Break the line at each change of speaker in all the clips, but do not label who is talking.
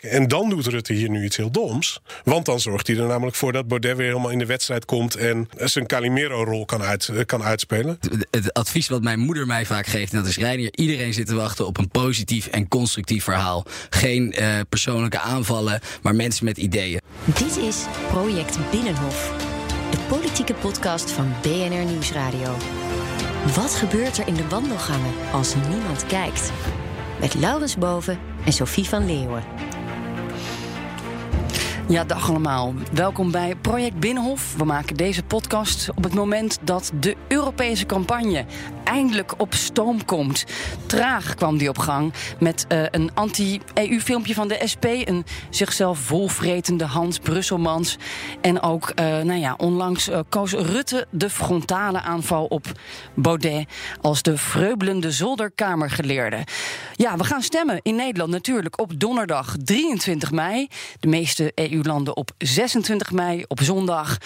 En dan doet Rutte hier nu iets heel doms. Want dan zorgt hij er namelijk voor dat Baudet weer helemaal in de wedstrijd komt en zijn Calimero-rol kan, uit, eh, kan uitspelen.
Het, het advies wat mijn moeder mij vaak geeft, en dat is Reinier, iedereen zit te wachten op een positief en constructief verhaal. Geen eh, persoonlijke aanvallen, maar mensen met ideeën.
Dit is Project Binnenhof, de politieke podcast van BNR Nieuwsradio. Wat gebeurt er in de wandelgangen als niemand kijkt? Met Laurens Boven en Sophie van Leeuwen.
Ja, dag allemaal. Welkom bij Project Binnenhof. We maken deze podcast op het moment dat de Europese campagne eindelijk op stoom komt. Traag kwam die op gang met uh, een anti-EU-filmpje van de SP. Een zichzelf volvretende Hans Brusselmans. En ook, uh, nou ja, onlangs uh, koos Rutte de frontale aanval op Baudet als de vreubelende zolderkamergeleerde. Ja, we gaan stemmen in Nederland natuurlijk op donderdag 23 mei. De meeste EU-landen op 26 mei, op zondag.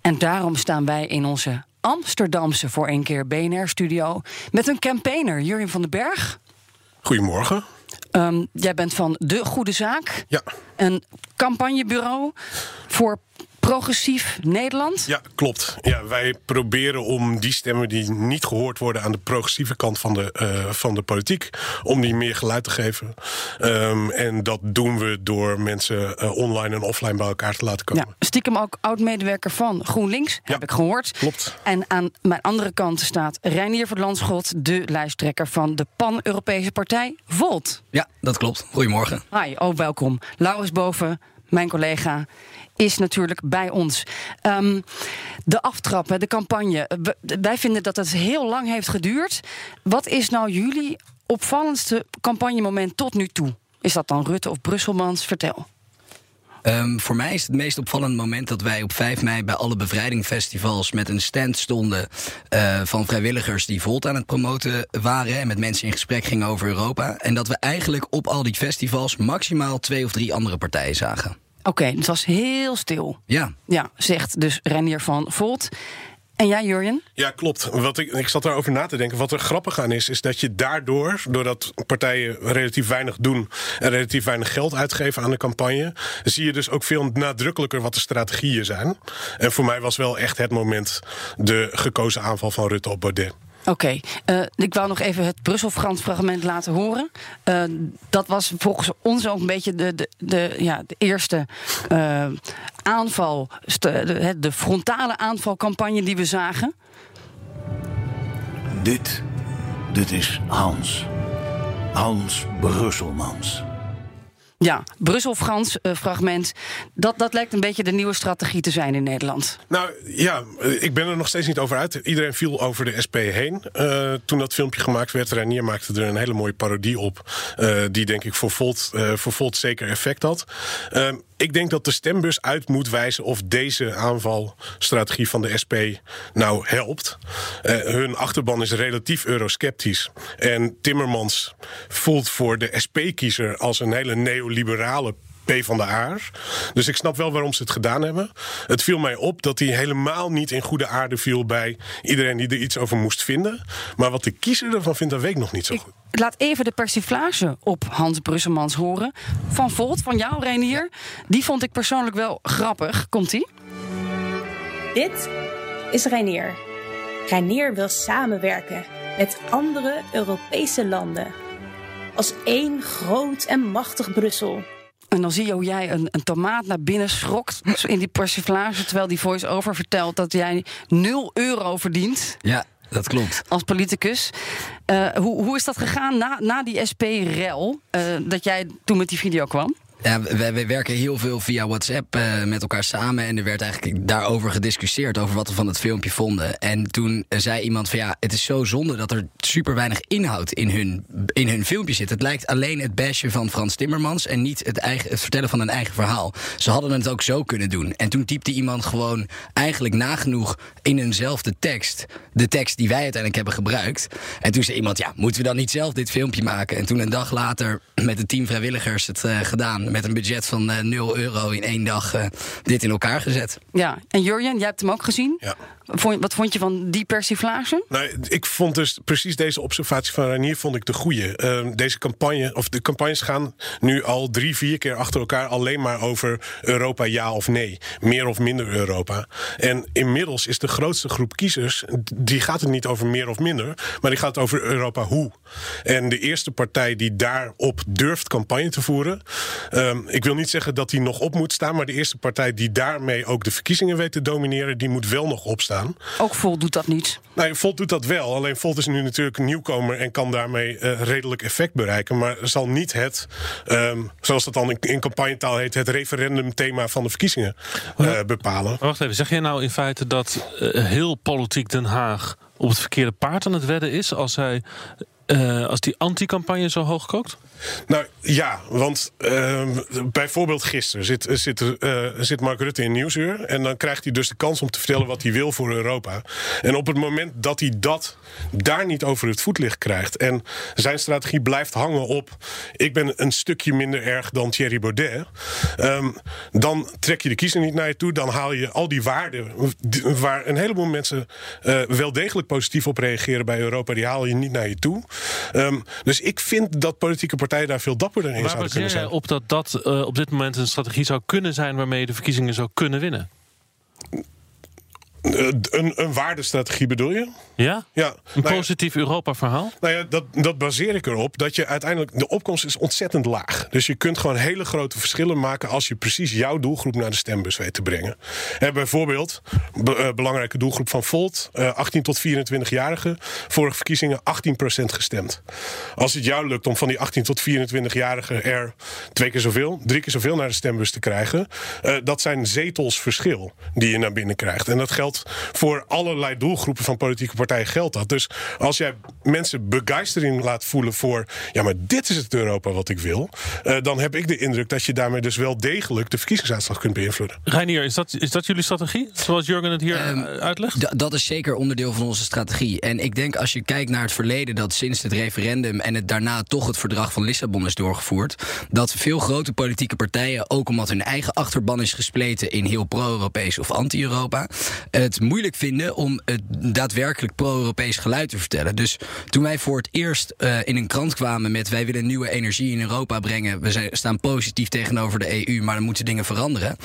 En daarom staan wij in onze Amsterdamse voor een keer BNR-studio met een campaigner, Jurjen van den Berg.
Goedemorgen.
Um, jij bent van De Goede Zaak.
Ja.
Een campagnebureau voor progressief Nederland?
Ja, klopt. Ja, wij proberen om die stemmen die niet gehoord worden aan de progressieve kant van de, uh, van de politiek, om die meer geluid te geven. Um, en dat doen we door mensen uh, online en offline bij elkaar te laten komen.
Ja, stiekem ook oud-medewerker van GroenLinks,
ja,
heb ik gehoord.
Klopt.
En aan mijn andere kant staat Reinier Verlandschot, de lijsttrekker van de Pan-Europese partij Volt.
Ja, dat klopt. Goedemorgen.
Hi, oh welkom. Laurens Boven, mijn collega is natuurlijk bij ons. Um, de aftrappen, de campagne. Wij vinden dat het heel lang heeft geduurd. Wat is nou jullie opvallendste campagnemoment tot nu toe? Is dat dan Rutte of Brusselmans? Vertel.
Um, voor mij is het meest opvallende moment dat wij op 5 mei bij alle bevrijdingfestivals met een stand stonden uh, van vrijwilligers die Volt aan het promoten waren en met mensen in gesprek gingen over Europa. En dat we eigenlijk op al die festivals maximaal twee of drie andere partijen zagen.
Oké, okay, het was heel stil.
Ja.
Ja, zegt dus Renier van Volt. En jij, Jurjen?
Ja, klopt. Wat ik, ik zat daarover na te denken. Wat er grappig aan is, is dat je daardoor, doordat partijen relatief weinig doen en relatief weinig geld uitgeven aan de campagne, zie je dus ook veel nadrukkelijker wat de strategieën zijn. En voor mij was wel echt het moment de gekozen aanval van Rutte op Baudet.
Oké, uh, ik wou nog even het Brussel-Frans fragment laten horen. Uh, dat was volgens ons ook een beetje de, de, de, ja, de eerste uh, aanval, de, de frontale aanvalcampagne die we zagen.
Dit, dit is Hans. Hans Brusselmans.
Ja, Brussel-Frans uh, fragment. Dat, dat lijkt een beetje de nieuwe strategie te zijn in Nederland.
Nou ja, ik ben er nog steeds niet over uit. Iedereen viel over de SP heen. Uh, toen dat filmpje gemaakt werd, Renier maakte er een hele mooie parodie op. Die denk ik voor Volt, voor Volt zeker effect had. Ik denk dat de stembus uit moet wijzen of deze aanvalstrategie van de SP nou helpt. Uh, hun achterban is relatief eurosceptisch. En Timmermans voelt voor de SP-kiezer als een hele neoliberale P van de Aar. Dus ik snap wel waarom ze het gedaan hebben. Het viel mij op dat hij helemaal niet in goede aarde viel bij iedereen die er iets over moest vinden. Maar wat de kiezer ervan vindt, dat weet ik nog niet zo goed.
Ik laat even de persiflage op Hans Brusselmans horen. Van Volt, van jou, Reinier. Die vond ik persoonlijk wel grappig. Komt-ie?
Dit is Reinier. Reinier wil samenwerken met andere Europese landen. Als één groot en machtig Brussel.
En dan zie je hoe jij een, een tomaat naar binnen schrokt in die persiflage... terwijl die voice-over vertelt dat jij 0 euro verdient.
Ja, dat klopt.
Als politicus. Uh, hoe, hoe is dat gegaan na, na die SP-rel, uh, dat jij toen met die video kwam?
Ja, wij werken heel veel via WhatsApp uh, met elkaar samen. En er werd eigenlijk daarover gediscussieerd, over wat we van het filmpje vonden. En toen zei iemand van ja, het is zo zonde dat er super weinig inhoud in hun, in hun filmpje zit. Het lijkt alleen het bashen van Frans Timmermans en niet het, eigen, het vertellen van een eigen verhaal. Ze hadden het ook zo kunnen doen. En toen typte iemand gewoon eigenlijk nagenoeg in eenzelfde tekst. De tekst die wij uiteindelijk hebben gebruikt. En toen zei iemand, ja, moeten we dan niet zelf dit filmpje maken? En toen een dag later met een team vrijwilligers het uh, gedaan met een budget van uh, 0 euro in één dag uh, dit in elkaar gezet.
Ja, en Jurjen, jij hebt hem ook gezien.
Ja.
Vond, wat vond je van die persiflage?
Nou, ik vond dus precies deze observatie van Ranier vond ik de goede. Uh, deze campagne, of de campagnes gaan nu al drie, vier keer achter elkaar alleen maar over Europa ja of nee. Meer of minder Europa. En inmiddels is de grootste groep kiezers, die gaat het niet over meer of minder, maar die gaat over Europa hoe. En de eerste partij die daarop durft campagne te voeren, um, ik wil niet zeggen dat die nog op moet staan, maar de eerste partij die daarmee ook de verkiezingen weet te domineren, die moet wel nog opstaan.
Ook Volt doet dat niet.
Nee, Volt doet dat wel. Alleen Volt is nu natuurlijk een nieuwkomer en kan daarmee uh, redelijk effect bereiken. Maar zal niet het, um, zoals dat dan in, in campagnetaal heet, het referendumthema van de verkiezingen uh, bepalen.
Wacht even, zeg jij nou in feite dat uh, heel politiek Den Haag op het verkeerde paard aan het wedden is als hij. Als die anti-campagne zo hoog kookt?
Nou ja, want uh, bijvoorbeeld gisteren zit, zit, uh, zit Mark Rutte in Nieuwsuur. En dan krijgt hij dus de kans om te vertellen wat hij wil voor Europa. En op het moment dat hij dat daar niet over het voetlicht krijgt. En zijn strategie blijft hangen op. Ik ben een stukje minder erg dan Thierry Baudet. Um, dan trek je de kiezer niet naar je toe. Dan haal je al die waarden. Waar een heleboel mensen wel degelijk positief op reageren bij Europa. Die haal je niet naar je toe. Um, dus ik vind dat politieke partijen daar veel dapperder in
Waar
zouden kunnen zijn.
op dat dat uh, op dit moment een strategie zou kunnen zijn waarmee je de verkiezingen zou kunnen winnen?
Uh, een, een waardestrategie bedoel je?
Ja?
ja.
Een nou positief ja, Europa-verhaal?
Nou ja, dat, dat baseer ik erop dat je uiteindelijk. De opkomst is ontzettend laag. Dus je kunt gewoon hele grote verschillen maken. als je precies jouw doelgroep naar de stembus weet te brengen. He, bijvoorbeeld, be, uh, belangrijke doelgroep van Volt: uh, 18 tot 24-jarigen. Vorige verkiezingen 18% gestemd. Als het jou lukt om van die 18 tot 24-jarigen er twee keer zoveel, drie keer zoveel naar de stembus te krijgen. dat zijn zetels verschil die je naar binnen krijgt. En dat geldt voor allerlei doelgroepen van politieke partijen geldt dat. Dus als jij mensen begeistering laat voelen voor... ja, maar dit is het Europa wat ik wil... Uh, dan heb ik de indruk dat je daarmee dus wel degelijk... de verkiezingsuitslag kunt beïnvloeden.
Reinier, is dat, is dat jullie strategie? Zoals Jurgen het hier um, uitlegt?
Dat is zeker onderdeel van onze strategie. En ik denk als je kijkt naar het verleden... dat sinds het referendum en het daarna toch het verdrag van Lissabon is doorgevoerd... dat veel grote politieke partijen, ook omdat hun eigen achterban is gespleten... in heel pro-Europees of anti-Europa... het moeilijk vinden om het daadwerkelijk pro-Europees geluid te vertellen. Dus toen wij voor het eerst uh, in een krant kwamen met wij willen nieuwe energie in Europa brengen, we zijn, staan positief tegenover de EU, maar er moeten dingen veranderen.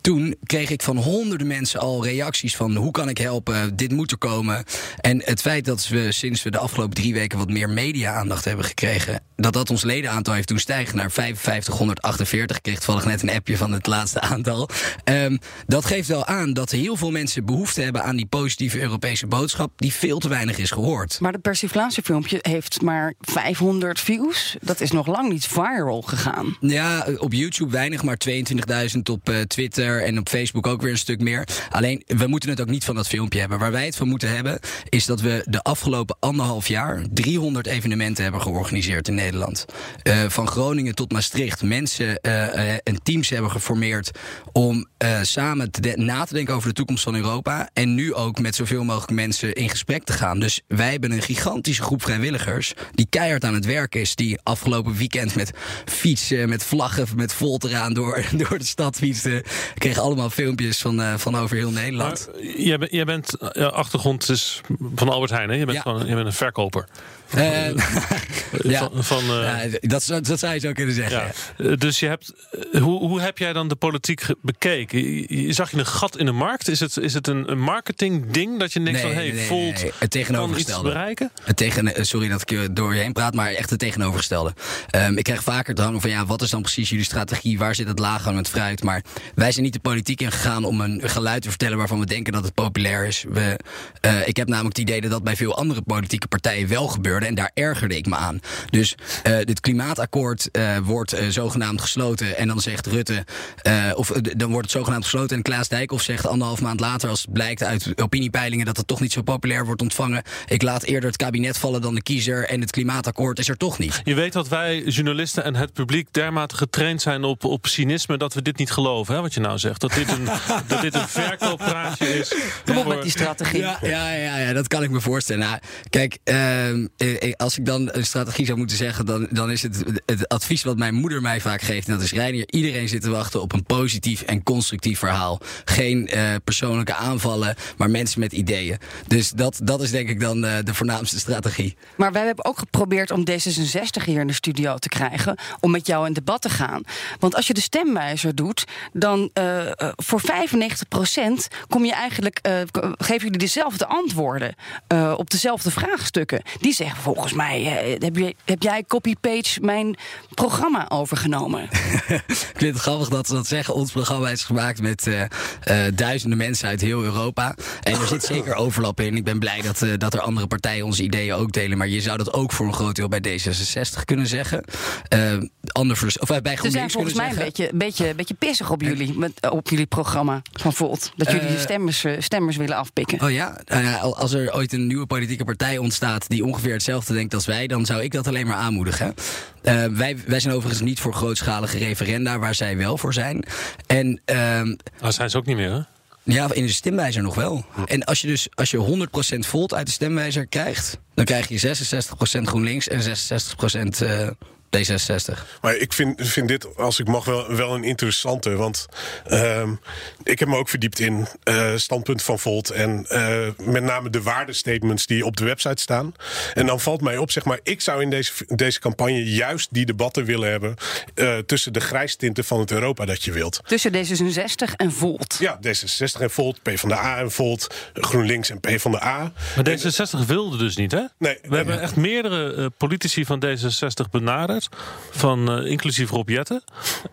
Toen kreeg ik van honderden mensen al reacties van hoe kan ik helpen, dit moet er komen. En het feit dat we sinds we de afgelopen drie weken wat meer media-aandacht hebben gekregen, dat dat ons ledenaantal heeft doen stijgen naar 5548. Ik kreeg toevallig net een appje van het laatste aantal. Um, dat geeft wel aan dat heel veel mensen behoefte hebben aan die positieve Europese boodschap, die veel te weinig is gehoord.
Maar het persiflatiefilmpje heeft maar 500 views. Dat is nog lang niet viral gegaan.
Ja, op YouTube weinig, maar 22.000 op uh, Twitter en op Facebook ook weer een stuk meer. Alleen, we moeten het ook niet van dat filmpje hebben. Waar wij het van moeten hebben, is dat we de afgelopen anderhalf jaar 300 evenementen hebben georganiseerd in Nederland. Uh, van Groningen tot Maastricht. Mensen uh, en teams hebben geformeerd om samen te na te denken over de toekomst van Europa. En nu ook met zoveel mogelijk mensen in gesprek te gaan. Dus wij hebben een gigantische groep vrijwilligers die keihard aan het werk is. Die afgelopen weekend met fietsen, met vlaggen, met volt eraan door, door de stad fietsen kregen allemaal filmpjes van, uh, van over heel Nederland.
Maar, jij, ben, jij bent, uh, achtergrond is van Albert Heijn, hè? Je bent, ja. je bent een verkoper.
Uh, ja.
Van, van,
ja, dat, dat zou je zo kunnen zeggen.
Ja. Dus je hebt, hoe, hoe heb jij dan de politiek bekeken? Zag je een gat in de markt? Is het, is het een, een marketing ding dat je denkt
Nee,
van hey,
nee, nee,
Volt
nee, nee. Het
kan iets
tegenovergestelde.
bereiken?
Het tegen, eh, sorry dat ik door je heen praat, maar echt het tegenovergestelde. Ehm, ik krijg vaker te hangen van ja, wat is dan precies jullie strategie? Waar zit het laaghangend fruit? Maar wij zijn niet de politiek ingegaan om een geluid te vertellen waarvan we denken dat het populair is. We, eh, ik heb namelijk het idee dat dat bij veel andere politieke partijen wel gebeurde en daar ergerde ik me aan. Dus eh dit klimaatakkoord eh, wordt eh, zogenaamd gesloten en dan zegt Rutte, eh, of dan wordt het zogenaamd gesloten en Klaas Dijkhoff zegt anderhalf maand later, als het blijkt uit opiniepeilingen dat het toch niet zo populair wordt ontvangen, ik laat eerder het kabinet vallen dan de kiezer en het klimaatakkoord is er toch niet.
Je weet dat wij journalisten en het publiek dermate getraind zijn op, op cynisme dat we dit niet geloven, hè, wat je nou zegt. Dat dit een, dat dit een verkooppraatje is.
Kom op
voor-
met die strategie.
Ja, ja, ja, ja, dat kan ik me voorstellen. Nou, kijk, ehm, eh, als ik dan een strategie zou moeten zeggen, dan, dan is het het advies wat mijn moeder mij vaak geeft. En dat is Reinier, iedereen zit te wachten op een positief en constructief verhaal. Geen eh, persoonlijke aanvallen, maar mensen met ideeën. Dus dat, dat is denk ik dan eh, de voornaamste strategie.
Maar wij hebben ook geprobeerd om D66 hier in de studio te krijgen. Om met jou in debat te gaan. Want als je de stemwijzer doet, dan eh, eh, voor 95% kom je eigenlijk, eh, geven jullie dezelfde antwoorden. eh, op dezelfde vraagstukken. Die zeggen volgens mij, eh, heb, je, heb jij copy-page mijn programma overgenomen?
Ik vind het grappig dat ze dat zeggen. Ons programma is gemaakt met eh, eh, duizenden mensen uit heel Europa. En er zit zeker overlap in. Ik ben blij dat, dat er andere partijen onze ideeën ook delen. Maar je zou dat ook voor een groot deel bij D66 kunnen zeggen. Ander vers- of bij
Ze zijn
GroenLinks
volgens mij een beetje, beetje, beetje pissig op jullie, met, op jullie programma van Volt. Dat jullie de
Eh,
stemmers, stemmers willen afpikken.
Oh ja? Nou als er ooit een nieuwe politieke partij ontstaat die ongeveer hetzelfde denkt als wij, dan zou ik dat alleen maar aanmoedigen. Eh, wij, wij zijn overigens niet voor grootschalige referenda, waar zij wel voor zijn. En
Ah, zijn ze ook niet meer, hè?
Ja, in de stemwijzer nog wel. En als je dus als je 100% volt uit de stemwijzer krijgt, dan krijg je 66% GroenLinks en 66% eh D66.
Maar ik vind, vind dit, als ik mag, wel, wel een interessante. Want ehm, ik heb me ook verdiept in eh standpunt van Volt. En eh, met name de waardestatements die op de website staan. En dan valt mij op, zeg maar, ik zou in deze, deze campagne juist die debatten willen hebben. eh, tussen de grijstinten van het Europa dat je wilt.
Tussen D66 en Volt.
Ja, D66 en Volt, PvdA en Volt, GroenLinks en PvdA.
Maar D66 wilde dus niet, hè?
Nee,
We hebben echt meerdere politici van D66 benaderd. Van, eh, inclusief Rob Jetten.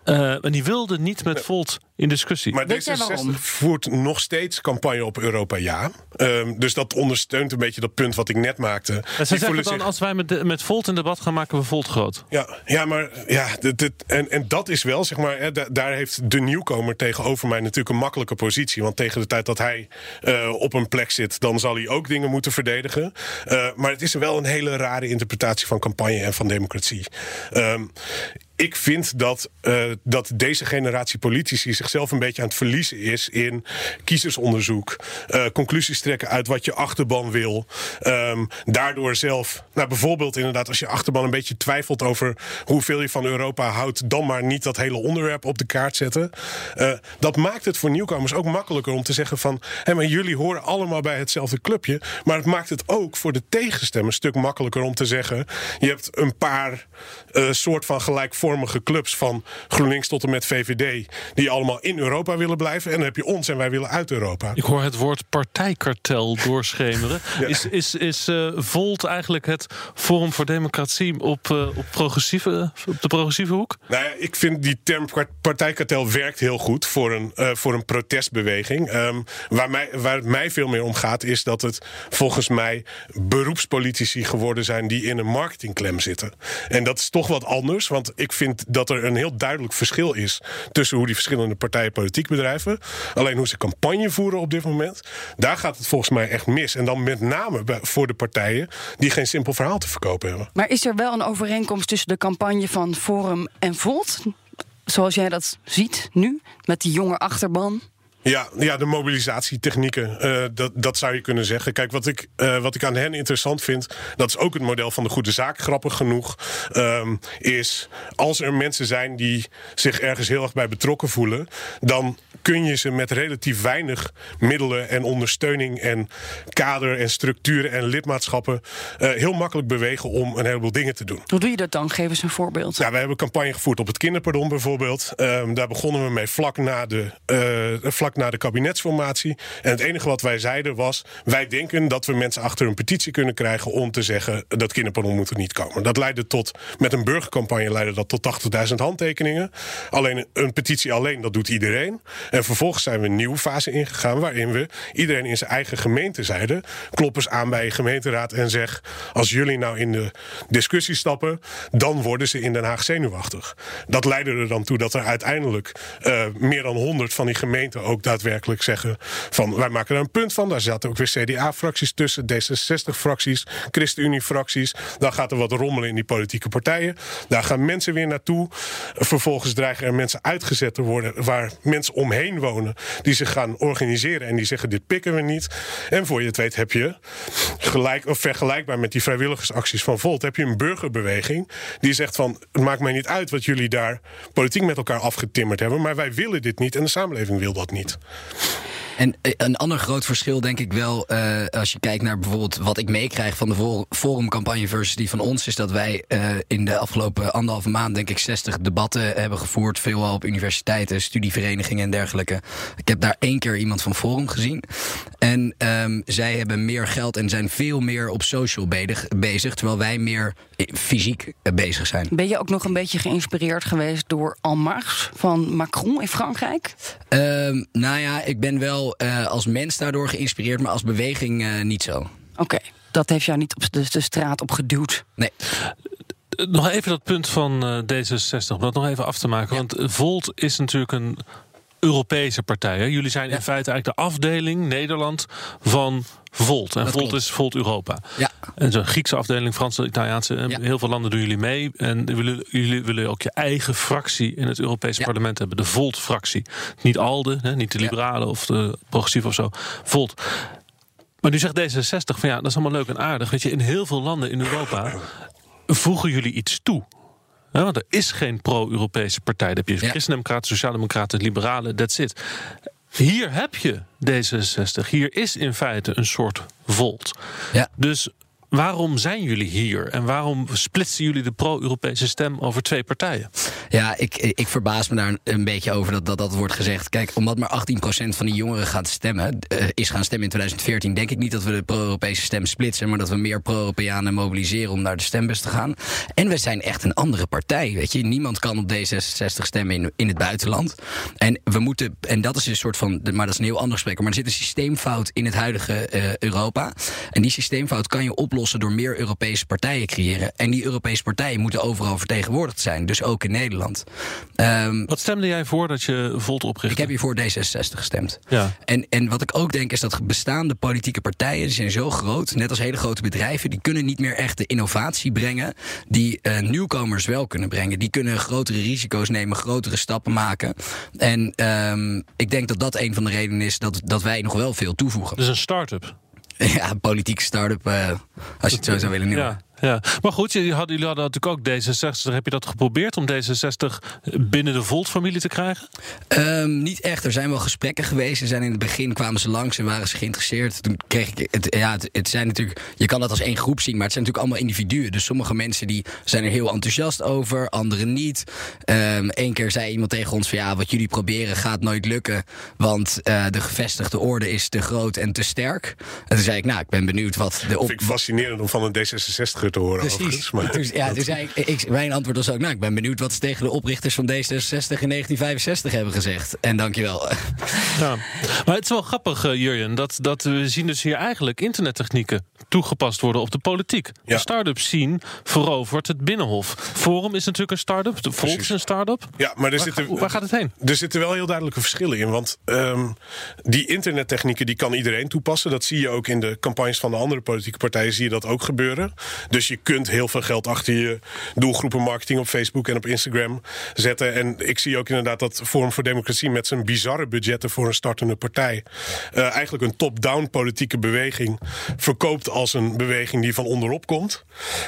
Eh, en die wilden niet met Volt in discussie.
Maar
Weet jij waarom?
D66 voert nog steeds campagne op Europa ja. Ehm, dus dat ondersteunt een beetje dat punt wat ik net maakte.
En ze zeggen dan,
zich-
als wij met, de- met Volt in debat gaan, maken we Volt groot.
Ja, ja, maar ja, dit, dit- en, en dat is wel, zeg maar, hè, da- daar heeft de nieuwkomer tegenover mij natuurlijk een makkelijke positie. Want tegen de tijd dat hij eh, op een plek zit, dan zal hij ook dingen moeten verdedigen. Eh, maar het is wel een hele rare interpretatie van campagne en van democratie. Ehm, ik vind dat, eh, dat deze generatie politici zichzelf een beetje aan het verliezen is in kiezersonderzoek. eh, conclusies trekken uit wat je achterban wil. Ehm, daardoor zelf, nou bijvoorbeeld inderdaad, als je achterban een beetje twijfelt over hoeveel je van Europa houdt, dan maar niet dat hele onderwerp op de kaart zetten. Eh, dat maakt het voor nieuwkomers ook makkelijker om te zeggen van, hé, maar jullie horen allemaal bij hetzelfde clubje. Maar het maakt het ook voor de tegenstem een stuk makkelijker om te zeggen, je hebt een paar soort van gelijkvormige clubs van GroenLinks tot en met VVD, die allemaal in Europa willen blijven. En dan heb je ons en wij willen uit Europa.
Ik hoor het woord partijkartel doorschemeren. Is, is, is eh, Volt eigenlijk het Forum voor Democratie op, eh, op, progressieve, op de progressieve hoek?
Nou ja, ik vind die term part- partijkartel werkt heel goed voor een, eh, voor een protestbeweging. Ehm, waar, mij, waar het mij veel meer om gaat, is dat het volgens mij beroepspolitici geworden zijn die in een marketingklem zitten. En dat is toch wat anders, want ik vind dat er een heel duidelijk verschil is tussen hoe die verschillende partijen politiek bedrijven. Alleen hoe ze campagne voeren op dit moment, daar gaat het volgens mij echt mis. En dan met name voor de partijen die geen simpel verhaal te verkopen hebben.
Maar is er wel een overeenkomst tussen de campagne van Forum en Volt? Zoals jij dat ziet nu, met die jonge achterban?
Ja, ja, de mobilisatietechnieken, eh, dat, dat zou je kunnen zeggen. Kijk, wat ik, eh, wat ik aan hen interessant vind, dat is ook het model van de goede zaak, grappig genoeg, ehm, is als er mensen zijn die zich ergens heel erg bij betrokken voelen, dan kun je ze met relatief weinig middelen en ondersteuning en kader en structuren en lidmaatschappen eh, heel makkelijk bewegen om een heleboel dingen te doen.
Hoe doe je dat dan? Geef eens een voorbeeld.
Ja, we hebben campagne gevoerd op het kinderpardon bijvoorbeeld. Ehm, daar begonnen we mee vlak na de, vlak na de kabinetsformatie. En het enige wat wij zeiden was: wij denken dat we mensen achter een petitie kunnen krijgen om te zeggen dat kinderpardon moet er niet komen. Dat leidde tot, met een burgercampagne leidde dat tot 80.000 handtekeningen. Alleen een petitie alleen, dat doet iedereen. En vervolgens zijn we een nieuwe fase ingegaan waarin we iedereen in zijn eigen gemeente zeiden: klop eens aan bij je gemeenteraad en zeg: als jullie nou in de discussie stappen, dan worden ze in Den Haag zenuwachtig. Dat leidde er dan toe dat er uiteindelijk uh, meer dan 100 van die gemeenten ook daadwerkelijk zeggen: van wij maken er een punt van. Daar zaten ook weer CDA-fracties tussen, D66-fracties, ChristenUnie-fracties. Dan gaat er wat rommelen in die politieke partijen. Daar gaan mensen weer naartoe. Vervolgens dreigen er mensen uitgezet te worden waar mensen omheen wonen die zich gaan organiseren en die zeggen: dit pikken we niet. En voor je het weet heb je gelijk of vergelijkbaar met die vrijwilligersacties van Volt, heb je een burgerbeweging die zegt van het maakt mij niet uit wat jullie daar politiek met elkaar afgetimmerd hebben, maar wij willen dit niet en de samenleving wil dat niet. niet.
En eh, een ander groot verschil, denk ik wel, uh, als je kijkt naar bijvoorbeeld wat ik meekrijg van de forumcampagne versus die van ons, is dat wij uh, in de afgelopen anderhalve maand, denk ik, 60 debatten hebben gevoerd. Veelal op universiteiten, studieverenigingen en dergelijke. Ik heb daar één keer iemand van Forum gezien. En um, zij hebben meer geld en zijn veel meer op social bezig, terwijl wij meer fysiek bezig zijn.
Ben je ook nog een beetje geïnspireerd geweest door En Marche van Macron in Frankrijk?
Um, nou ja, ik ben wel uh, als mens daardoor geïnspireerd, maar als beweging uh, niet zo.
Oké, okay. dat heeft jou niet op de, de straat op geduwd?
Nee.
Nog even dat punt van uh, D66, om dat nog even af te maken. Ja. Want Volt is natuurlijk een Europese partij. Hè? Jullie zijn ja. in feite eigenlijk de afdeling Nederland van Volt. En dat Volt klopt. is Volt Europa.
Ja.
En zo'n Griekse afdeling, Franse, Italiaanse. Ja. Heel veel landen doen jullie mee. En jullie, jullie willen ook je eigen fractie in het Europese ja. parlement hebben. De Volt-fractie. Niet ALDE, hè, niet de liberalen of de progressief of zo. Volt. Maar nu zegt D66 van ja, dat is allemaal leuk en aardig. Weet je, in heel veel landen in Europa voegen jullie iets toe. Ja, want er is geen pro-Europese partij. Dan heb je ja. Christendemocraten, Sociaaldemocraten, Liberalen, that's it. Hier heb je D66. Hier is in feite een soort volt.
Ja.
Dus Waarom zijn jullie hier en waarom splitsen jullie de pro-Europese stem over twee partijen?
Ja, ik, ik verbaas me daar een beetje over dat, dat dat wordt gezegd. Kijk, omdat maar 18% van die jongeren gaat stemmen, uh, is gaan stemmen in 2014, denk ik niet dat we de pro-Europese stem splitsen, maar dat we meer pro-Europeanen mobiliseren om naar de stembus te gaan. En we zijn echt een andere partij. Weet je, niemand kan op D66 stemmen in, in het buitenland. En we moeten, en dat is een soort van, maar dat is een heel ander gesprek, maar er zit een systeemfout in het huidige uh, Europa. En die systeemfout kan je oplossen door meer Europese partijen creëren. En die Europese partijen moeten overal vertegenwoordigd zijn, dus ook in Nederland.
Um, wat stemde jij voor dat je Volt oprichtte?
Ik heb hier voor D66 gestemd.
Ja.
En, en wat ik ook denk is dat bestaande politieke partijen, die zijn zo groot, net als hele grote bedrijven, die kunnen niet meer echt de innovatie brengen die uh, nieuwkomers wel kunnen brengen. Die kunnen grotere risico's nemen, grotere stappen maken. En um, ik denk dat dat een van de redenen is dat, dat wij nog wel veel toevoegen.
Dus een start-up?
Ja, politieke start-up, uh, als je het zo zou willen noemen.
Ja, maar goed, jullie hadden, jullie hadden natuurlijk ook D66. Heb je dat geprobeerd om D66 binnen de Volt-familie te krijgen?
Um, niet echt. Er zijn wel gesprekken geweest. Er zijn in het begin kwamen ze langs en waren ze geïnteresseerd. Toen kreeg ik het. Ja, het, het, zijn natuurlijk. Je kan dat als één groep zien, maar het zijn natuurlijk allemaal individuen. Dus sommige mensen die zijn er heel enthousiast over, anderen niet. Eén um, keer zei iemand tegen ons van ja, wat jullie proberen gaat nooit lukken, want uh, de gevestigde orde is te groot en te sterk. En toen zei ik, nou, ik ben benieuwd wat de.
Op... Vind ik fascinerend om van een D66 te horen.
Precies. Maar toen, ja, toen zei ik, ik, mijn antwoord was ook, nou, ik ben benieuwd wat ze tegen de oprichters van D66 in 1965 hebben gezegd. En dankjewel.
Ja. Maar het is wel grappig, uh, Jurjen, dat, dat we zien dus hier eigenlijk internettechnieken toegepast worden op de politiek. Ja. De start-up scene verovert het Binnenhof. Forum is natuurlijk een start-up, de Volk is een start-up.
Ja, maar er
waar,
zitten,
waar gaat het heen?
Er zitten wel heel duidelijke verschillen in. Want um, die internettechnieken die kan iedereen toepassen. Dat zie je ook in de campagnes van de andere politieke partijen, zie je dat ook gebeuren. Dus je kunt heel veel geld achter je doelgroepenmarketing op Facebook en op Instagram zetten. En ik zie ook inderdaad dat Forum voor Democratie met zijn bizarre budgetten voor een startende partij uh, eigenlijk een top-down politieke beweging verkoopt als een beweging die van onderop komt.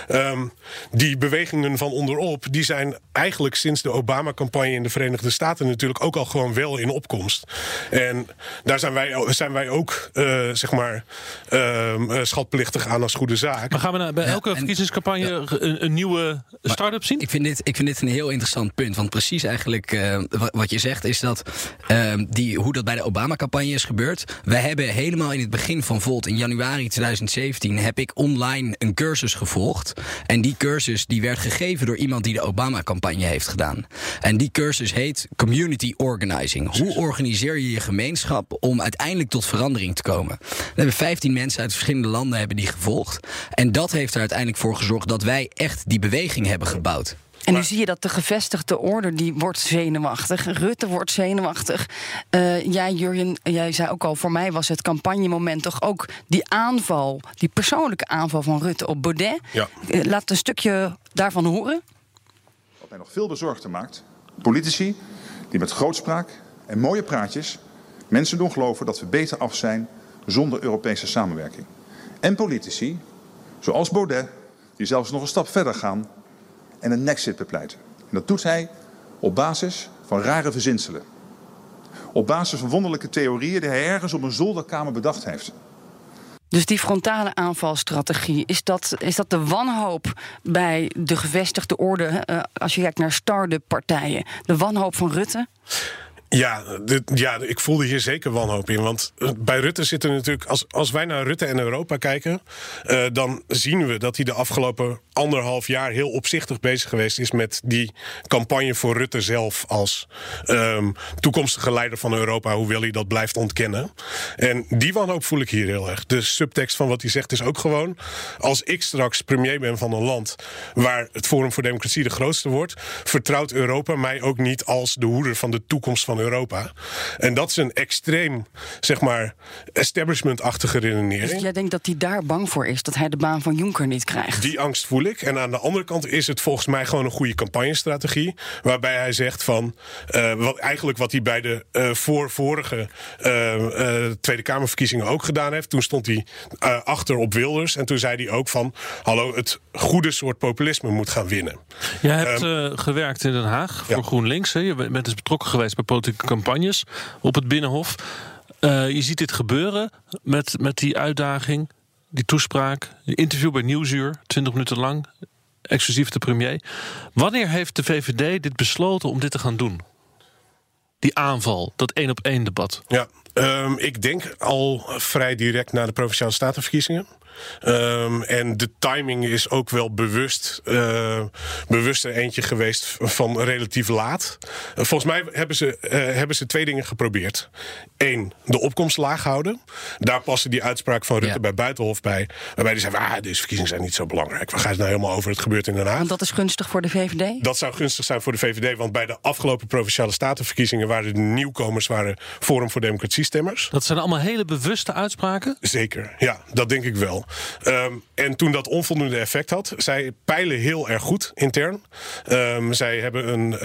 Um, die bewegingen van onderop die zijn eigenlijk sinds de Obama-campagne in de Verenigde Staten natuurlijk ook al gewoon wel in opkomst. En daar zijn wij, zijn wij ook uh, zeg maar uh, schatplichtig aan als goede zaak.
Maar gaan we naar, bij elke verkiezingscampagne een, een nieuwe start-up zien?
Ik vind, dit, ik vind dit een heel interessant punt. Want precies eigenlijk uh, wat je zegt is dat uh, die, hoe dat bij de Obama-campagne is gebeurd. Wij hebben helemaal in het begin van Volt, in januari 2017, heb ik online een cursus gevolgd. En die cursus die werd gegeven door iemand die de Obama-campagne heeft gedaan. En die cursus heet Community Organizing. Hoe organiseer je je gemeenschap om uiteindelijk tot verandering te komen? We hebben 15 mensen uit verschillende landen hebben die gevolgd. En dat heeft er uiteindelijk voor gezorgd dat wij echt die beweging hebben gebouwd.
En nu zie je dat de gevestigde orde die wordt zenuwachtig. Rutte wordt zenuwachtig. Uh, jij, Jurjen, jij zei ook al, voor mij was het campagnemoment toch ook die aanval, die persoonlijke aanval van Rutte op Baudet. Ja. Uh, laat een stukje daarvan horen.
Wat mij nog veel bezorgder maakt, politici die met grootspraak en mooie praatjes mensen doen geloven dat we beter af zijn zonder Europese samenwerking. En politici, zoals Baudet, die zelfs nog een stap verder gaan en een nexit bepleiten. En dat doet hij op basis van rare verzinselen. Op basis van wonderlijke theorieën die hij ergens op een zolderkamer bedacht heeft.
Dus die frontale aanvalstrategie, is dat, is dat de wanhoop bij de gevestigde orde, uh, als je kijkt naar start-up partijen, de wanhoop van Rutte?
Ja, ja, ik voelde hier zeker wanhoop in. Want eh, bij Rutte zitten natuurlijk. Als, als wij naar Rutte en Europa kijken. Uh, dan zien we dat hij de afgelopen anderhalf jaar heel opzichtig bezig geweest is met die campagne voor Rutte zelf als um, toekomstige leider van Europa, hoewel hij dat blijft ontkennen. En die wanhoop voel ik hier heel erg. De subtekst van wat hij zegt is ook gewoon: als ik straks premier ben van een land waar het Forum voor Democratie de grootste wordt, vertrouwt Europa mij ook niet als de hoeder van de toekomst van Europa. En dat is een extreem, zeg maar, establishment-achtige redenering.
Dus jij denkt dat hij daar bang voor is, dat hij de baan van Juncker niet krijgt?
Die angst voel ik. En aan de andere kant is het volgens mij gewoon een goede campagnestrategie. Waarbij hij zegt van, uh, wat, eigenlijk wat hij bij de uh, voor vorige uh, Tweede Kamerverkiezingen ook gedaan heeft. Toen stond hij achter op Wilders. En toen zei hij ook van, hallo, het goede soort populisme moet gaan winnen.
Jij hebt um, gewerkt in Den Haag voor ja. GroenLinks. Hè? Je bent dus betrokken geweest bij campagnes op het Binnenhof. Uh, je ziet dit gebeuren met, met die uitdaging, die toespraak, een interview bij Nieuwsuur, 20 minuten lang, exclusief de premier. Wanneer heeft de VVD dit besloten om dit te gaan doen? Die aanval, dat één op één debat.
Ja, um, ik denk al vrij direct na de provinciale statenverkiezingen. Um, en de timing is ook wel bewust, uh, bewust er eentje geweest van relatief laat. Uh, volgens mij hebben ze, uh, hebben ze twee dingen geprobeerd. Eén, de opkomst laag houden. Daar paste die uitspraak van Rutte ja. bij Buitenhof bij. Waarbij hij zei, ah, deze verkiezingen zijn niet zo belangrijk. Waar gaat het nou helemaal over? Het gebeurt in Den Haag.
Want dat is gunstig voor de VVD?
Dat zou gunstig zijn voor de VVD. Want bij de afgelopen Provinciale Statenverkiezingen... waren de nieuwkomers waren Forum voor Democratie stemmers.
Dat zijn allemaal hele bewuste uitspraken?
Zeker, ja. Dat denk ik wel. Um, en toen dat onvoldoende effect had, zij peilen heel erg goed intern. Um, zij hebben een,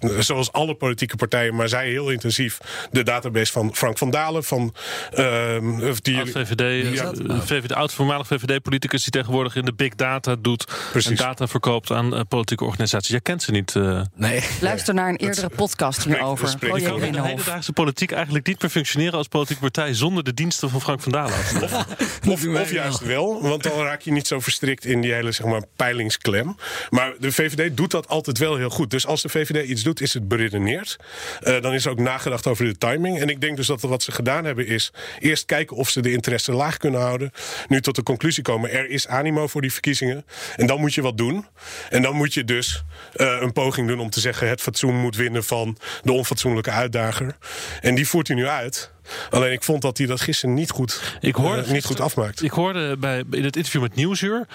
uh, zoals alle politieke partijen, maar zij heel intensief de database van Frank van Dalen, van
um, die oud VVD, ja, VVD, oud voormalig VVD-politicus die tegenwoordig in de big data doet Precies. en data verkoopt aan uh, politieke organisaties. Jij kent ze niet. Uh,
nee. Luister naar een eerdere podcast hierover.
Kan de hedendaagse politiek eigenlijk niet meer functioneren als politieke partij zonder de diensten van Frank van Dalen?
of, of, of juist wel, want dan raak je niet zo verstrikt in die hele zeg maar, peilingsklem. Maar de VVD doet dat altijd wel heel goed. Dus als de VVD iets doet, is het beredeneerd. Uh, dan is er ook nagedacht over de timing. En ik denk dus dat wat ze gedaan hebben is eerst kijken of ze de interesse laag kunnen houden. Nu tot de conclusie komen, er is animo voor die verkiezingen. En dan moet je wat doen. En dan moet je dus uh, een poging doen om te zeggen... het fatsoen moet winnen van de onfatsoenlijke uitdager. En die voert hij nu uit. Alleen ik vond dat hij dat gisteren niet goed, ik hoorde, uh, niet goed afmaakt.
Ik hoorde bij, in het interview met Nieuwsuur...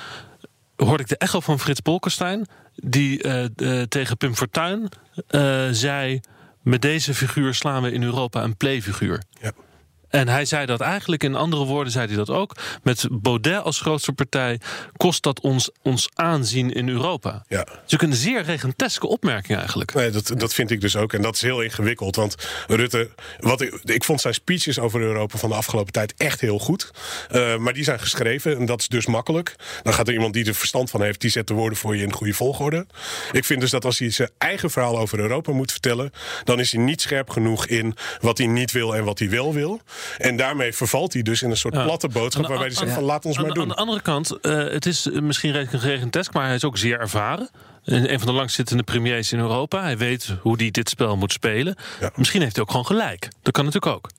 hoorde ik de echo van Frits Bolkestein... die uh, tegen Pim Fortuyn zei... met deze figuur slaan we in Europa een playfiguur. Ja. En hij zei dat eigenlijk, in andere woorden zei hij dat ook. Met Baudet als grootste partij kost dat ons, ons aanzien in Europa. Ja. Dus een zeer regenteske opmerking eigenlijk.
Nee, dat, dat vind ik dus ook. En dat is heel ingewikkeld. Want Rutte, wat ik, ik vond zijn speeches over Europa van de afgelopen tijd echt heel goed. Uh, maar die zijn geschreven en dat is dus makkelijk. Dan gaat er iemand die er verstand van heeft, die zet de woorden voor je in de goede volgorde. Ik vind dus dat als hij zijn eigen verhaal over Europa moet vertellen, dan is hij niet scherp genoeg in wat hij niet wil en wat hij wel wil. En daarmee vervalt hij dus in een soort platte boodschap... waarbij hij zegt van laat ons maar doen.
Aan de andere kant, uh, het is misschien redelijk geregentesk... maar hij is ook zeer ervaren. Een van de langzittende premiers in Europa. Hij weet hoe hij dit spel moet spelen. Misschien heeft hij ook gewoon gelijk. Dat kan natuurlijk ook.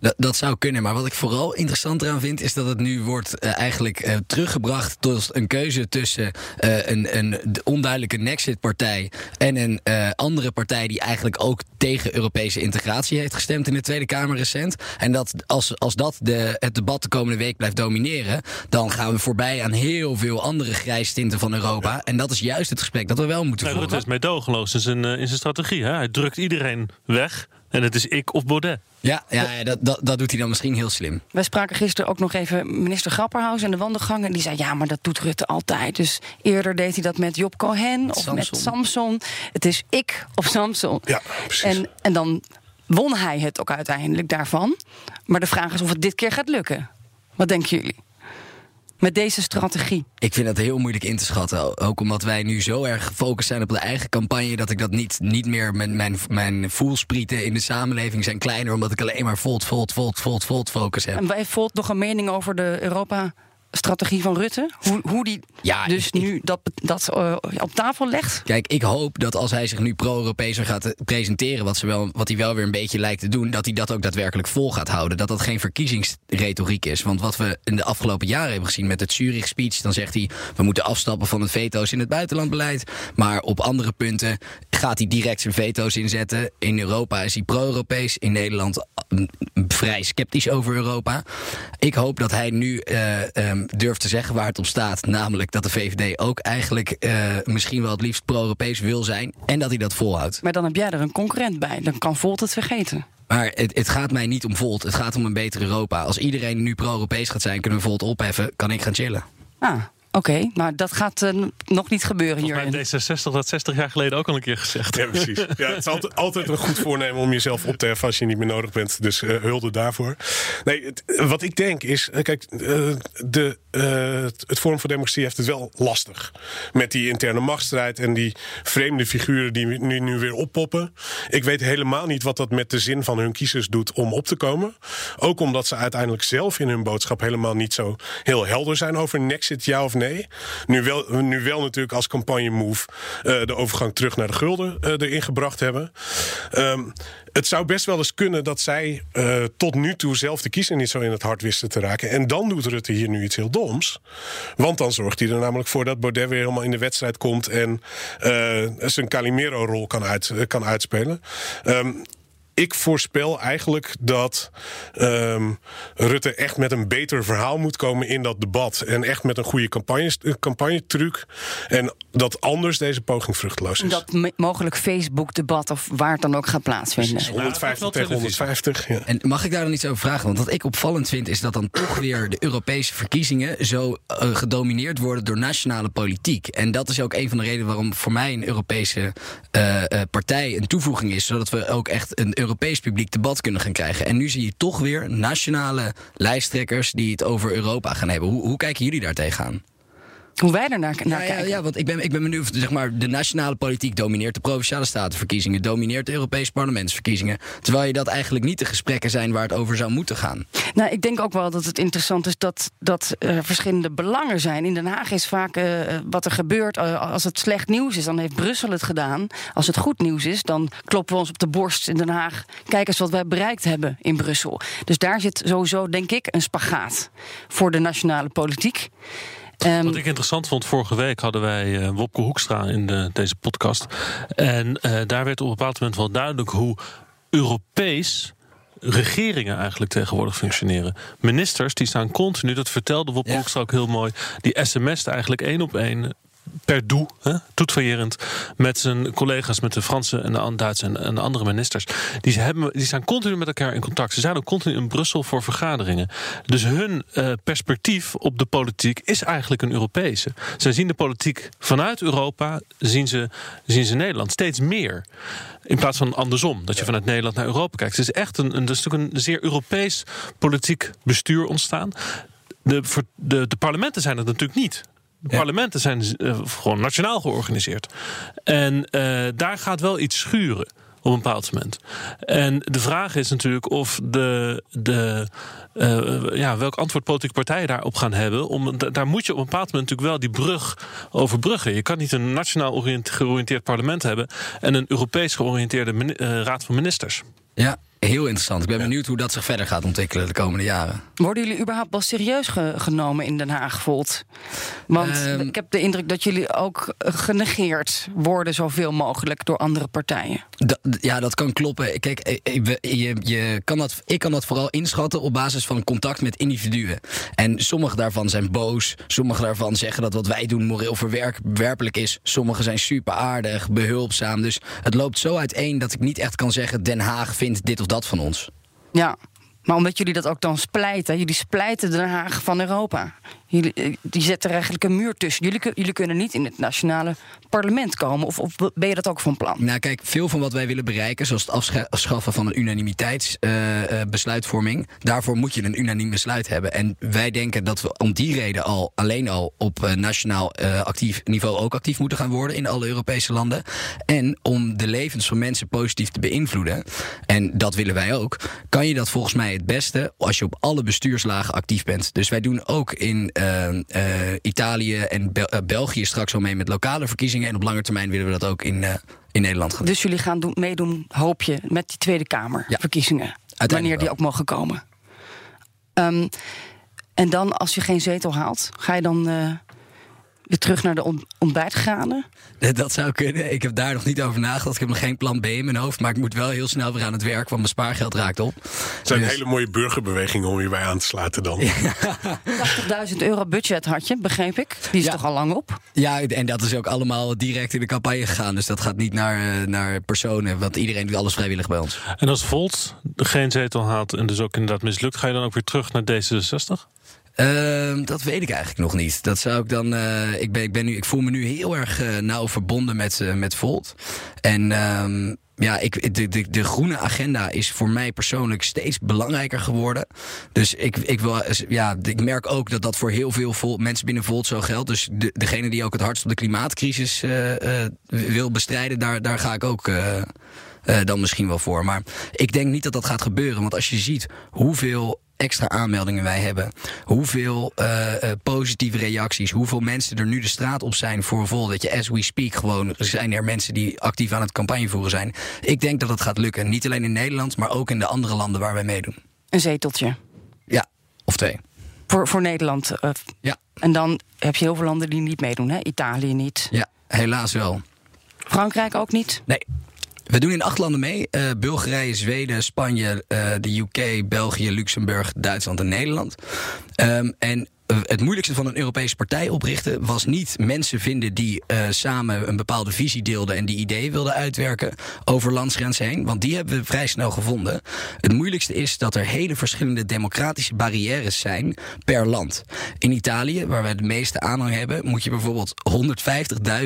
Dat, dat zou kunnen, maar wat ik vooral interessant eraan vind... is dat het nu wordt uh, eigenlijk uh, teruggebracht tot een keuze tussen uh, een, een onduidelijke Nexit-partij... en een andere partij die eigenlijk ook tegen Europese integratie heeft gestemd... in de Tweede Kamer recent. En dat als, als dat de, het debat de komende week blijft domineren... dan gaan we voorbij aan heel veel andere grijstinten van Europa. En dat is juist het gesprek dat we wel moeten voeren.
Rutte is meedogenloos in zijn, in zijn strategie. Hè? Hij drukt iedereen weg en het is ik of Baudet.
Ja, ja dat, dat, dat doet hij dan misschien heel slim.
Wij spraken gisteren ook nog even minister Grapperhaus in de wandelgang. En die zei, ja, maar dat doet Rutte altijd. Dus eerder deed hij dat met Job Cohen of Samson. met Samson. Het is ik of Samson.
Ja, precies.
En, en dan won hij het ook uiteindelijk daarvan. Maar de vraag is of het dit keer gaat lukken. Wat denken jullie? Met deze strategie?
Ik vind dat heel moeilijk in te schatten. Ook omdat wij nu zo erg gefocust zijn op de eigen campagne... dat ik dat niet, niet meer... Mijn, mijn, mijn voelsprieten in de samenleving zijn kleiner... omdat ik alleen maar volt, volt, volt, volt, volt focus heb.
En wij Volt nog een mening over de Europa strategie van Rutte? Hoe, hoe die ja, dus nu dat, dat uh, op tafel legt?
Kijk, ik hoop dat als hij zich nu pro-Europeeser gaat presenteren... Wat, ze wel, wat hij wel weer een beetje lijkt te doen... dat hij dat ook daadwerkelijk vol gaat houden. Dat dat geen verkiezingsretoriek is. Want wat we in de afgelopen jaren hebben gezien met het Zurich-speech... dan zegt hij, we moeten afstappen van het veto's in het buitenlandbeleid. Maar op andere punten gaat hij direct zijn veto's inzetten. In Europa is hij pro-Europees. In Nederland mm, vrij sceptisch over Europa. Ik hoop dat hij nu... Uh, um, durft te zeggen waar het op staat. Namelijk dat de VVD ook eigenlijk uh, misschien wel het liefst pro-Europees wil zijn. En dat hij dat volhoudt.
Maar dan heb jij er een concurrent bij. Dan kan Volt het vergeten.
Maar het, het, gaat mij niet om Volt. Het gaat om een beter Europa. Als iedereen nu pro-Europees gaat zijn, kunnen we Volt opheffen. Kan ik gaan chillen.
Ah, Oké, maar dat gaat uh, nog niet gebeuren hier.
Bij D66 dat 60 jaar geleden ook al een keer gezegd.
Ja, precies. Ja, het is altijd, altijd een goed voornemen om jezelf op te heffen als je niet meer nodig bent. Dus uh, hulde daarvoor. Nee, het, wat ik denk is, kijk, de, het Forum voor Democratie heeft het wel lastig. Met die interne machtsstrijd en die vreemde figuren die nu, nu weer oppoppen. Ik weet helemaal niet wat dat met de zin van hun kiezers doet om op te komen. Ook omdat ze uiteindelijk zelf in hun boodschap helemaal niet zo heel helder zijn over Nexit, ja of nee. Nu wel, nu wel natuurlijk als campagne move uh, de overgang terug naar de gulden uh, erin gebracht hebben. Um, het zou best wel eens kunnen dat zij tot nu toe zelf de kiezer niet zo in het hart wisten te raken. En dan doet Rutte hier nu iets heel doms. Want dan zorgt hij er namelijk voor dat Baudet weer helemaal in de wedstrijd komt en zijn Calimero-rol kan, uit, kan uitspelen. Um, ik voorspel eigenlijk dat um, Rutte echt met een beter verhaal moet komen in dat debat. En echt met een goede campagne, campagnetruc. En dat anders deze poging vruchteloos is.
Dat mogelijk Facebook-debat of waar het dan ook gaat plaatsvinden.
150 tegen 150. Ja.
En mag ik daar dan iets over vragen? Want wat ik opvallend vind is dat dan toch weer de Europese verkiezingen zo uh, gedomineerd worden door nationale politiek. En dat is ook een van de redenen waarom voor mij een Europese uh, uh, partij een toevoeging is. Zodat we ook echt een Europees publiek debat kunnen gaan krijgen. En nu zie je toch weer nationale lijsttrekkers die het over Europa gaan hebben. Hoe, hoe kijken jullie daar tegenaan?
Hoe wij er naar, naar
ja,
kijken.
Ja, want ik ben, ik ben benieuwd. Zeg maar, de nationale politiek domineert de provinciale statenverkiezingen, domineert de Europese parlementsverkiezingen. Terwijl je dat eigenlijk niet de gesprekken zijn waar het over zou moeten gaan.
Nou, ik denk ook wel dat het interessant is dat, dat er verschillende belangen zijn. In Den Haag is vaak uh, wat er gebeurt. Uh, als het slecht nieuws is, dan heeft Brussel het gedaan. Als het goed nieuws is, dan kloppen we ons op de borst in Den Haag. Kijk eens wat wij bereikt hebben in Brussel. Dus daar zit sowieso, denk ik, een spagaat voor de nationale politiek.
Um, Wat ik interessant vond, vorige week hadden wij uh, Wopke Hoekstra in de, deze podcast. En uh, daar werd op een bepaald moment wel duidelijk hoe Europees regeringen eigenlijk tegenwoordig functioneren. Ministers die staan continu, dat vertelde Wopke ja. Hoekstra ook heel mooi, die sms't eigenlijk één op één per doe, hè, met zijn collega's, met de Franse en de Duitse en, en de andere ministers. Die, hebben, die zijn continu met elkaar in contact. Ze zijn ook continu in Brussel voor vergaderingen. Dus hun uh, perspectief op de politiek is eigenlijk een Europese. Zij zien de politiek vanuit Europa, zien ze, zien ze Nederland steeds meer. In plaats van andersom, dat je vanuit Nederland naar Europa kijkt. Het is echt een, een, is een zeer Europees politiek bestuur ontstaan. De, de, de parlementen zijn het natuurlijk niet. De parlementen zijn uh, gewoon nationaal georganiseerd. En uh, daar gaat wel iets schuren op een bepaald moment. En de vraag is natuurlijk of de, de, uh, ja, welk antwoord politieke partijen daarop gaan hebben. Om, daar moet je op een bepaald moment natuurlijk wel die brug overbruggen. Je kan niet een nationaal georiënteerd parlement hebben en een Europees georiënteerde uh, raad van ministers.
Ja, heel interessant. Ik ben benieuwd hoe dat zich verder gaat ontwikkelen de komende jaren.
Worden jullie überhaupt wel serieus genomen in Den Haag, Volt? Want ehm, ik heb de indruk dat jullie ook genegeerd worden zoveel mogelijk door andere partijen.
ja, dat kan kloppen. Kijk, eh, eh, je, je kan dat, ik kan dat vooral inschatten op basis van contact met individuen. En sommige daarvan zijn boos. Sommige daarvan zeggen dat wat wij doen moreel verwerpelijk is. Sommige zijn super aardig, behulpzaam. Dus het loopt zo uiteen dat ik niet echt kan zeggen... Den Haag vindt dit of dat van ons.
Ja, maar omdat jullie dat ook dan splijten, jullie splijten Den Haag van Europa. Eh, die zetten er eigenlijk een muur tussen. Jullie, jullie kunnen niet in het nationale parlement komen. Of, of, ben je dat ook van plan?
Nou, kijk, veel van wat wij willen bereiken, zoals het afschaffen van een unanimiteitsbesluitvorming, uh, daarvoor moet je een unaniem besluit hebben. En wij denken dat we om die reden al alleen al op nationaal actief niveau ook actief moeten gaan worden in alle Europese landen. En om de levens van mensen positief te beïnvloeden, en dat willen wij ook, kan je dat volgens mij het beste als je op alle bestuurslagen actief bent. Dus wij doen ook in Italië en eh, België straks al mee met lokale verkiezingen. En op lange termijn willen we dat ook in, in Nederland gaan
Dus jullie gaan doen, meedoen, hoop je, met die Tweede Kamer verkiezingen. Wanneer die ook mogen komen. Um, en dan, als je geen zetel haalt, ga je dan weer terug naar de ontbijtgranen?
Dat zou kunnen. Ik heb daar nog niet over nagedacht. Ik heb nog geen plan B in mijn hoofd. Maar ik moet wel heel snel weer aan het werk, want mijn spaargeld raakt op.
Het zijn dus... hele mooie burgerbewegingen om hierbij aan te sluiten dan.
80.000 euro budget had je, begreep ik. Die is toch al lang op?
Ja, en dat is ook allemaal direct in de campagne gegaan. Dus dat gaat niet naar, eh, naar personen. Want iedereen doet alles vrijwillig bij ons.
En als Volt geen zetel haalt en dus ook inderdaad mislukt... ga je dan ook weer terug naar D66?
Uh, dat weet ik eigenlijk nog niet. Dat zou ik dan. Uh, ik, ben, ik, ben nu, ik voel me nu heel erg uh, nauw verbonden met, uh, met Volt. En um, ja, ik, de, de, de groene agenda is voor mij persoonlijk steeds belangrijker geworden. Dus ik, ik, wil, ja, ik merk ook dat dat voor heel veel mensen binnen Volt zo geldt. Dus de, degene die ook het hardst op de klimaatcrisis wil bestrijden, daar, daar ga ik ook. dan misschien wel voor. Maar ik denk niet dat dat gaat gebeuren. Want als je ziet hoeveel extra aanmeldingen wij hebben. Hoeveel uh, positieve reacties. Hoeveel mensen er nu de straat op zijn voor bijvoorbeeld dat je as we speak gewoon zijn er mensen die actief aan het campagne voeren zijn. Ik denk dat het gaat lukken. Niet alleen in Nederland, maar ook in de andere landen waar wij meedoen.
Een zeteltje.
Ja, of twee.
Voor, voor Nederland. Uh,
ja.
En dan heb je heel veel landen die niet meedoen, hè? Italië niet.
Ja, helaas wel.
Frankrijk ook niet?
Nee, we doen in acht landen mee: uh, Bulgarije, Zweden, Spanje, uh, de UK, België, Luxemburg, Duitsland en Nederland. Um, en eh, het moeilijkste van een Europese partij oprichten was niet mensen vinden die uh, samen een bepaalde visie deelden en die ideeën wilden uitwerken over landsgrenzen heen. Want die hebben we vrij snel gevonden. Het moeilijkste is dat er hele verschillende democratische barrières zijn per land. In Italië, waar wij de meeste aanhang hebben, moet je bijvoorbeeld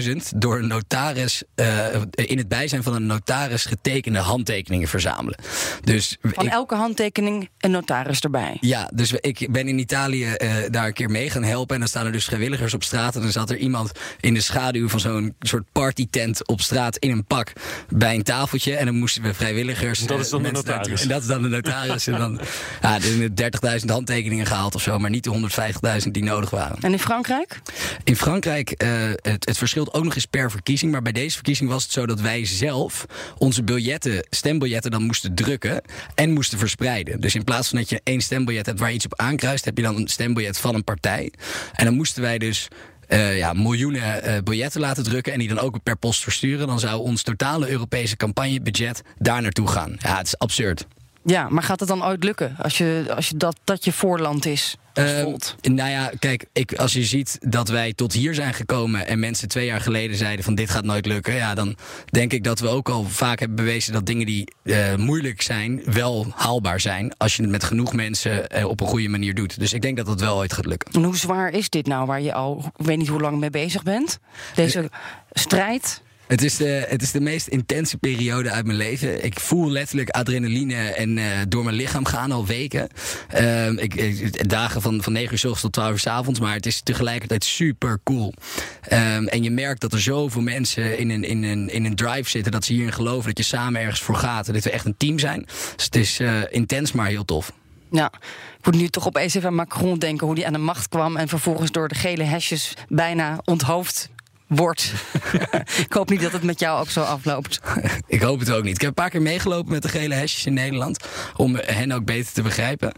150.000 door een notaris uh, in het bijzijn van een notaris getekende handtekeningen verzamelen.
Dus van elke handtekening een notaris erbij.
Ja, dus ik ben in Italië uh, daar keer mee gaan helpen. En dan staan er dus vrijwilligers op straat. En dan zat er iemand in de schaduw van zo'n soort partytent op straat in een pak bij een tafeltje. En dan moesten we vrijwilligers.
dat is dan de notaris.
En dat is dan de notaris. en dan ja, 30.000 handtekeningen gehaald of zo. Maar niet de 150.000 die nodig waren.
En in Frankrijk?
In Frankrijk, uh, het, het verschilt ook nog eens per verkiezing. Maar bij deze verkiezing was het zo dat wij zelf onze biljetten, stembiljetten dan moesten drukken. En moesten verspreiden. Dus in plaats van dat je één stembiljet hebt waar je iets op aankruist, heb je dan een stembiljet van een partij. En dan moesten wij dus uh, ja, miljoenen uh, biljetten laten drukken en die dan ook per post versturen. Dan zou ons totale Europese campagnebudget daar naartoe gaan. Ja, het is absurd.
Ja, maar gaat het dan ooit lukken als, je, als je dat, dat je voorland is? Uh,
nou ja, kijk, ik, als je ziet dat wij tot hier zijn gekomen en mensen twee jaar geleden zeiden van dit gaat nooit lukken, ja, dan denk ik dat we ook al vaak hebben bewezen dat dingen die uh, moeilijk zijn, wel haalbaar zijn als je het met genoeg mensen uh, op een goede manier doet. Dus ik denk dat dat wel ooit gaat lukken.
En hoe zwaar is dit nou waar je al, ik weet niet hoe lang mee bezig bent? Deze strijd?
Het is, de, het is de meest intense periode uit mijn leven. Ik voel letterlijk adrenaline en, uh, door mijn lichaam gaan al weken. Uh, ik, dagen van, van 9 uur s ochtends tot 12 uur s avonds. Maar het is tegelijkertijd super cool. Um, en je merkt dat er zoveel mensen in een, in, een, in een drive zitten. Dat ze hierin geloven dat je samen ergens voor gaat. En dat we echt een team zijn. Dus het is uh, intens, maar heel tof.
Ja, ik moet nu toch opeens even aan Macron denken hoe die aan de macht kwam en vervolgens door de gele hesjes bijna onthoofd wordt. ik hoop niet dat het met jou ook zo afloopt.
ik hoop het ook niet. Ik heb een paar keer meegelopen met de gele hesjes in Nederland. Om hen ook beter te begrijpen.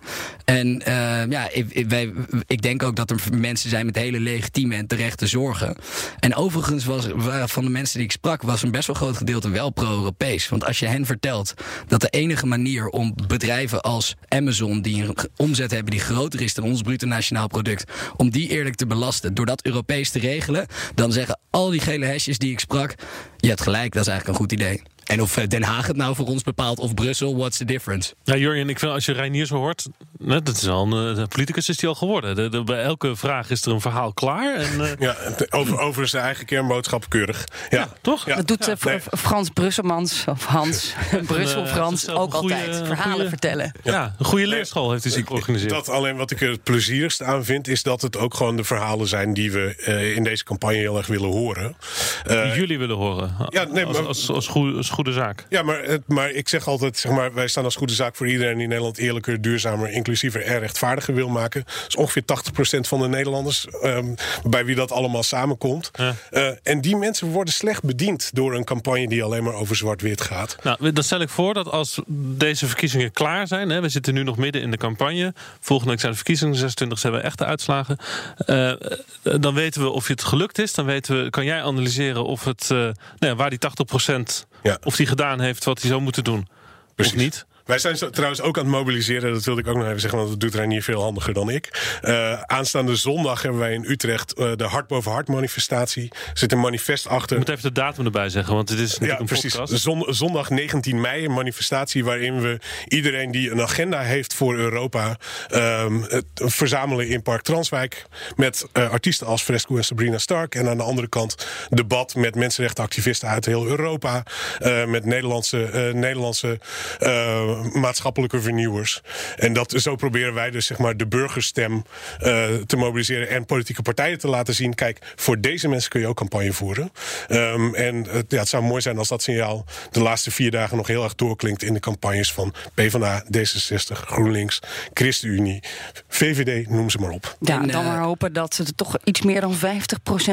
En uh, ja, ik, wij, ik denk ook dat er mensen zijn met hele legitieme en terechte zorgen. En overigens was van de mensen die ik sprak, was een best wel groot gedeelte wel pro-Europees. Want als je hen vertelt dat de enige manier om bedrijven als Amazon, die een omzet hebben die groter is dan ons bruto nationaal product, om die eerlijk te belasten, door dat Europees te regelen, dan zeggen al die gele hesjes die ik sprak. Je hebt gelijk, dat is eigenlijk een goed idee. En of eh, Den Haag het nou voor ons bepaalt of Brussel, what's the difference?
Ja, Jurjen, ik vind als je Reinier zo hoort, dat is al een uh, politicus is die al geworden. De, bij elke vraag is er een verhaal klaar. En, uh...
Ja, over, over zijn eigen kernboodschap keurig. Ja,
ja toch?
Ja. Dat doet ja. Nee. Frans Brusselmans of Hans Brussel Frans ook goeie, altijd. Verhalen goeie, vertellen.
Ja, een goede leerschool heeft hij zich georganiseerd.
Dat alleen wat ik er het plezierigst aan vind, is dat het ook gewoon de verhalen zijn die we uh, in deze campagne heel erg willen horen.
die jullie willen horen. Ja, nee, maar, als, als, als, goede, als goede zaak.
Ja, maar, het, maar ik zeg altijd, zeg maar, wij staan als goede zaak voor iedereen die Nederland eerlijker, duurzamer, inclusiever en rechtvaardiger wil maken. Dat is ongeveer 80% van de Nederlanders um, bij wie dat allemaal samenkomt. Ja. Uh, en die mensen worden slecht bediend door een campagne die alleen maar over zwart-wit gaat.
Nou, dan stel ik voor dat als deze verkiezingen klaar zijn, hè, we zitten nu nog midden in de campagne. Volgende week zijn de verkiezingen, 26 zijn we echte uitslagen. Uh, dan weten we of het gelukt is. Dan weten we, kan jij analyseren of het, uh, nou ja, waar die 80% ja. of die gedaan heeft wat hij zou moeten doen. Precies. Of niet.
Wij zijn zo, trouwens ook aan het mobiliseren. Dat wilde ik ook nog even zeggen, want dat doet Reinier veel handiger dan ik. Uh, aanstaande zondag hebben wij in Utrecht uh, de Hart boven Hart manifestatie. Er zit een manifest achter.
Je moet even de datum erbij zeggen, want het is natuurlijk ja, een precies. podcast.
Zon, zondag 19 mei, een manifestatie waarin we iedereen die een agenda heeft voor Europa... Um, het, verzamelen in Park Transwijk met uh, artiesten als Fresco en Sabrina Stark. En aan de andere kant debat met mensenrechtenactivisten uit heel Europa. met Nederlandse, Nederlandse maatschappelijke vernieuwers. En dat, zo proberen wij dus zeg maar, de burgerstem uh, te mobiliseren en politieke partijen te laten zien. Kijk, voor deze mensen kun je ook campagne voeren. Um, en uh, ja, het zou mooi zijn als dat signaal de laatste vier dagen nog heel erg doorklinkt in de campagnes van PvdA, D66, GroenLinks, ChristenUnie, VVD, noem ze maar op.
Ja, en, dan maar hopen dat ze er toch iets meer dan 50%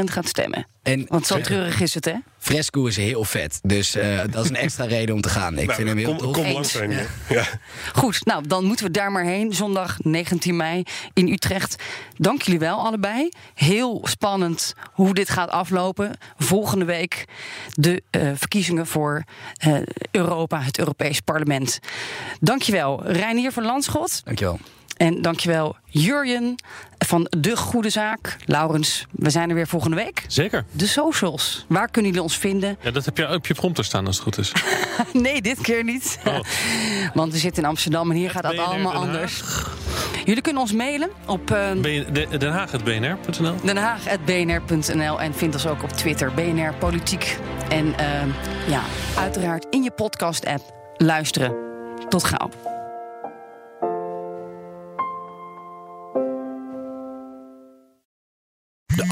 gaat stemmen. En, Want zo treurig is het, hè?
Fresco is heel vet. Dus uh, dat is een extra reden om te gaan. Ik nou, vind hem heel
kom,
tof.
Kom langs zijn, ja. ja.
Goed, nou dan moeten we daar maar heen. Zondag 19 mei in Utrecht. Dank jullie wel allebei. Heel spannend hoe dit gaat aflopen. Volgende week de uh, verkiezingen voor uh, Europa, het Europees Parlement. Dankjewel, Reinier van Landschot.
Dankjewel.
En dankjewel Jurjen van De Goede Zaak. Laurens, we zijn er weer volgende week.
Zeker.
De socials. Waar kunnen jullie ons vinden?
Ja, dat heb je op je prompter staan als het goed is.
nee, dit keer niet. Oh. Want we zitten in Amsterdam en hier gaat dat allemaal anders. Jullie kunnen ons mailen op... Uh,
Den Haag.bnr.nl
Den Haag.bnr.nl En vind ons ook op Twitter, BNR Politiek. En uh, ja, uiteraard in je podcast-app luisteren. Tot gauw.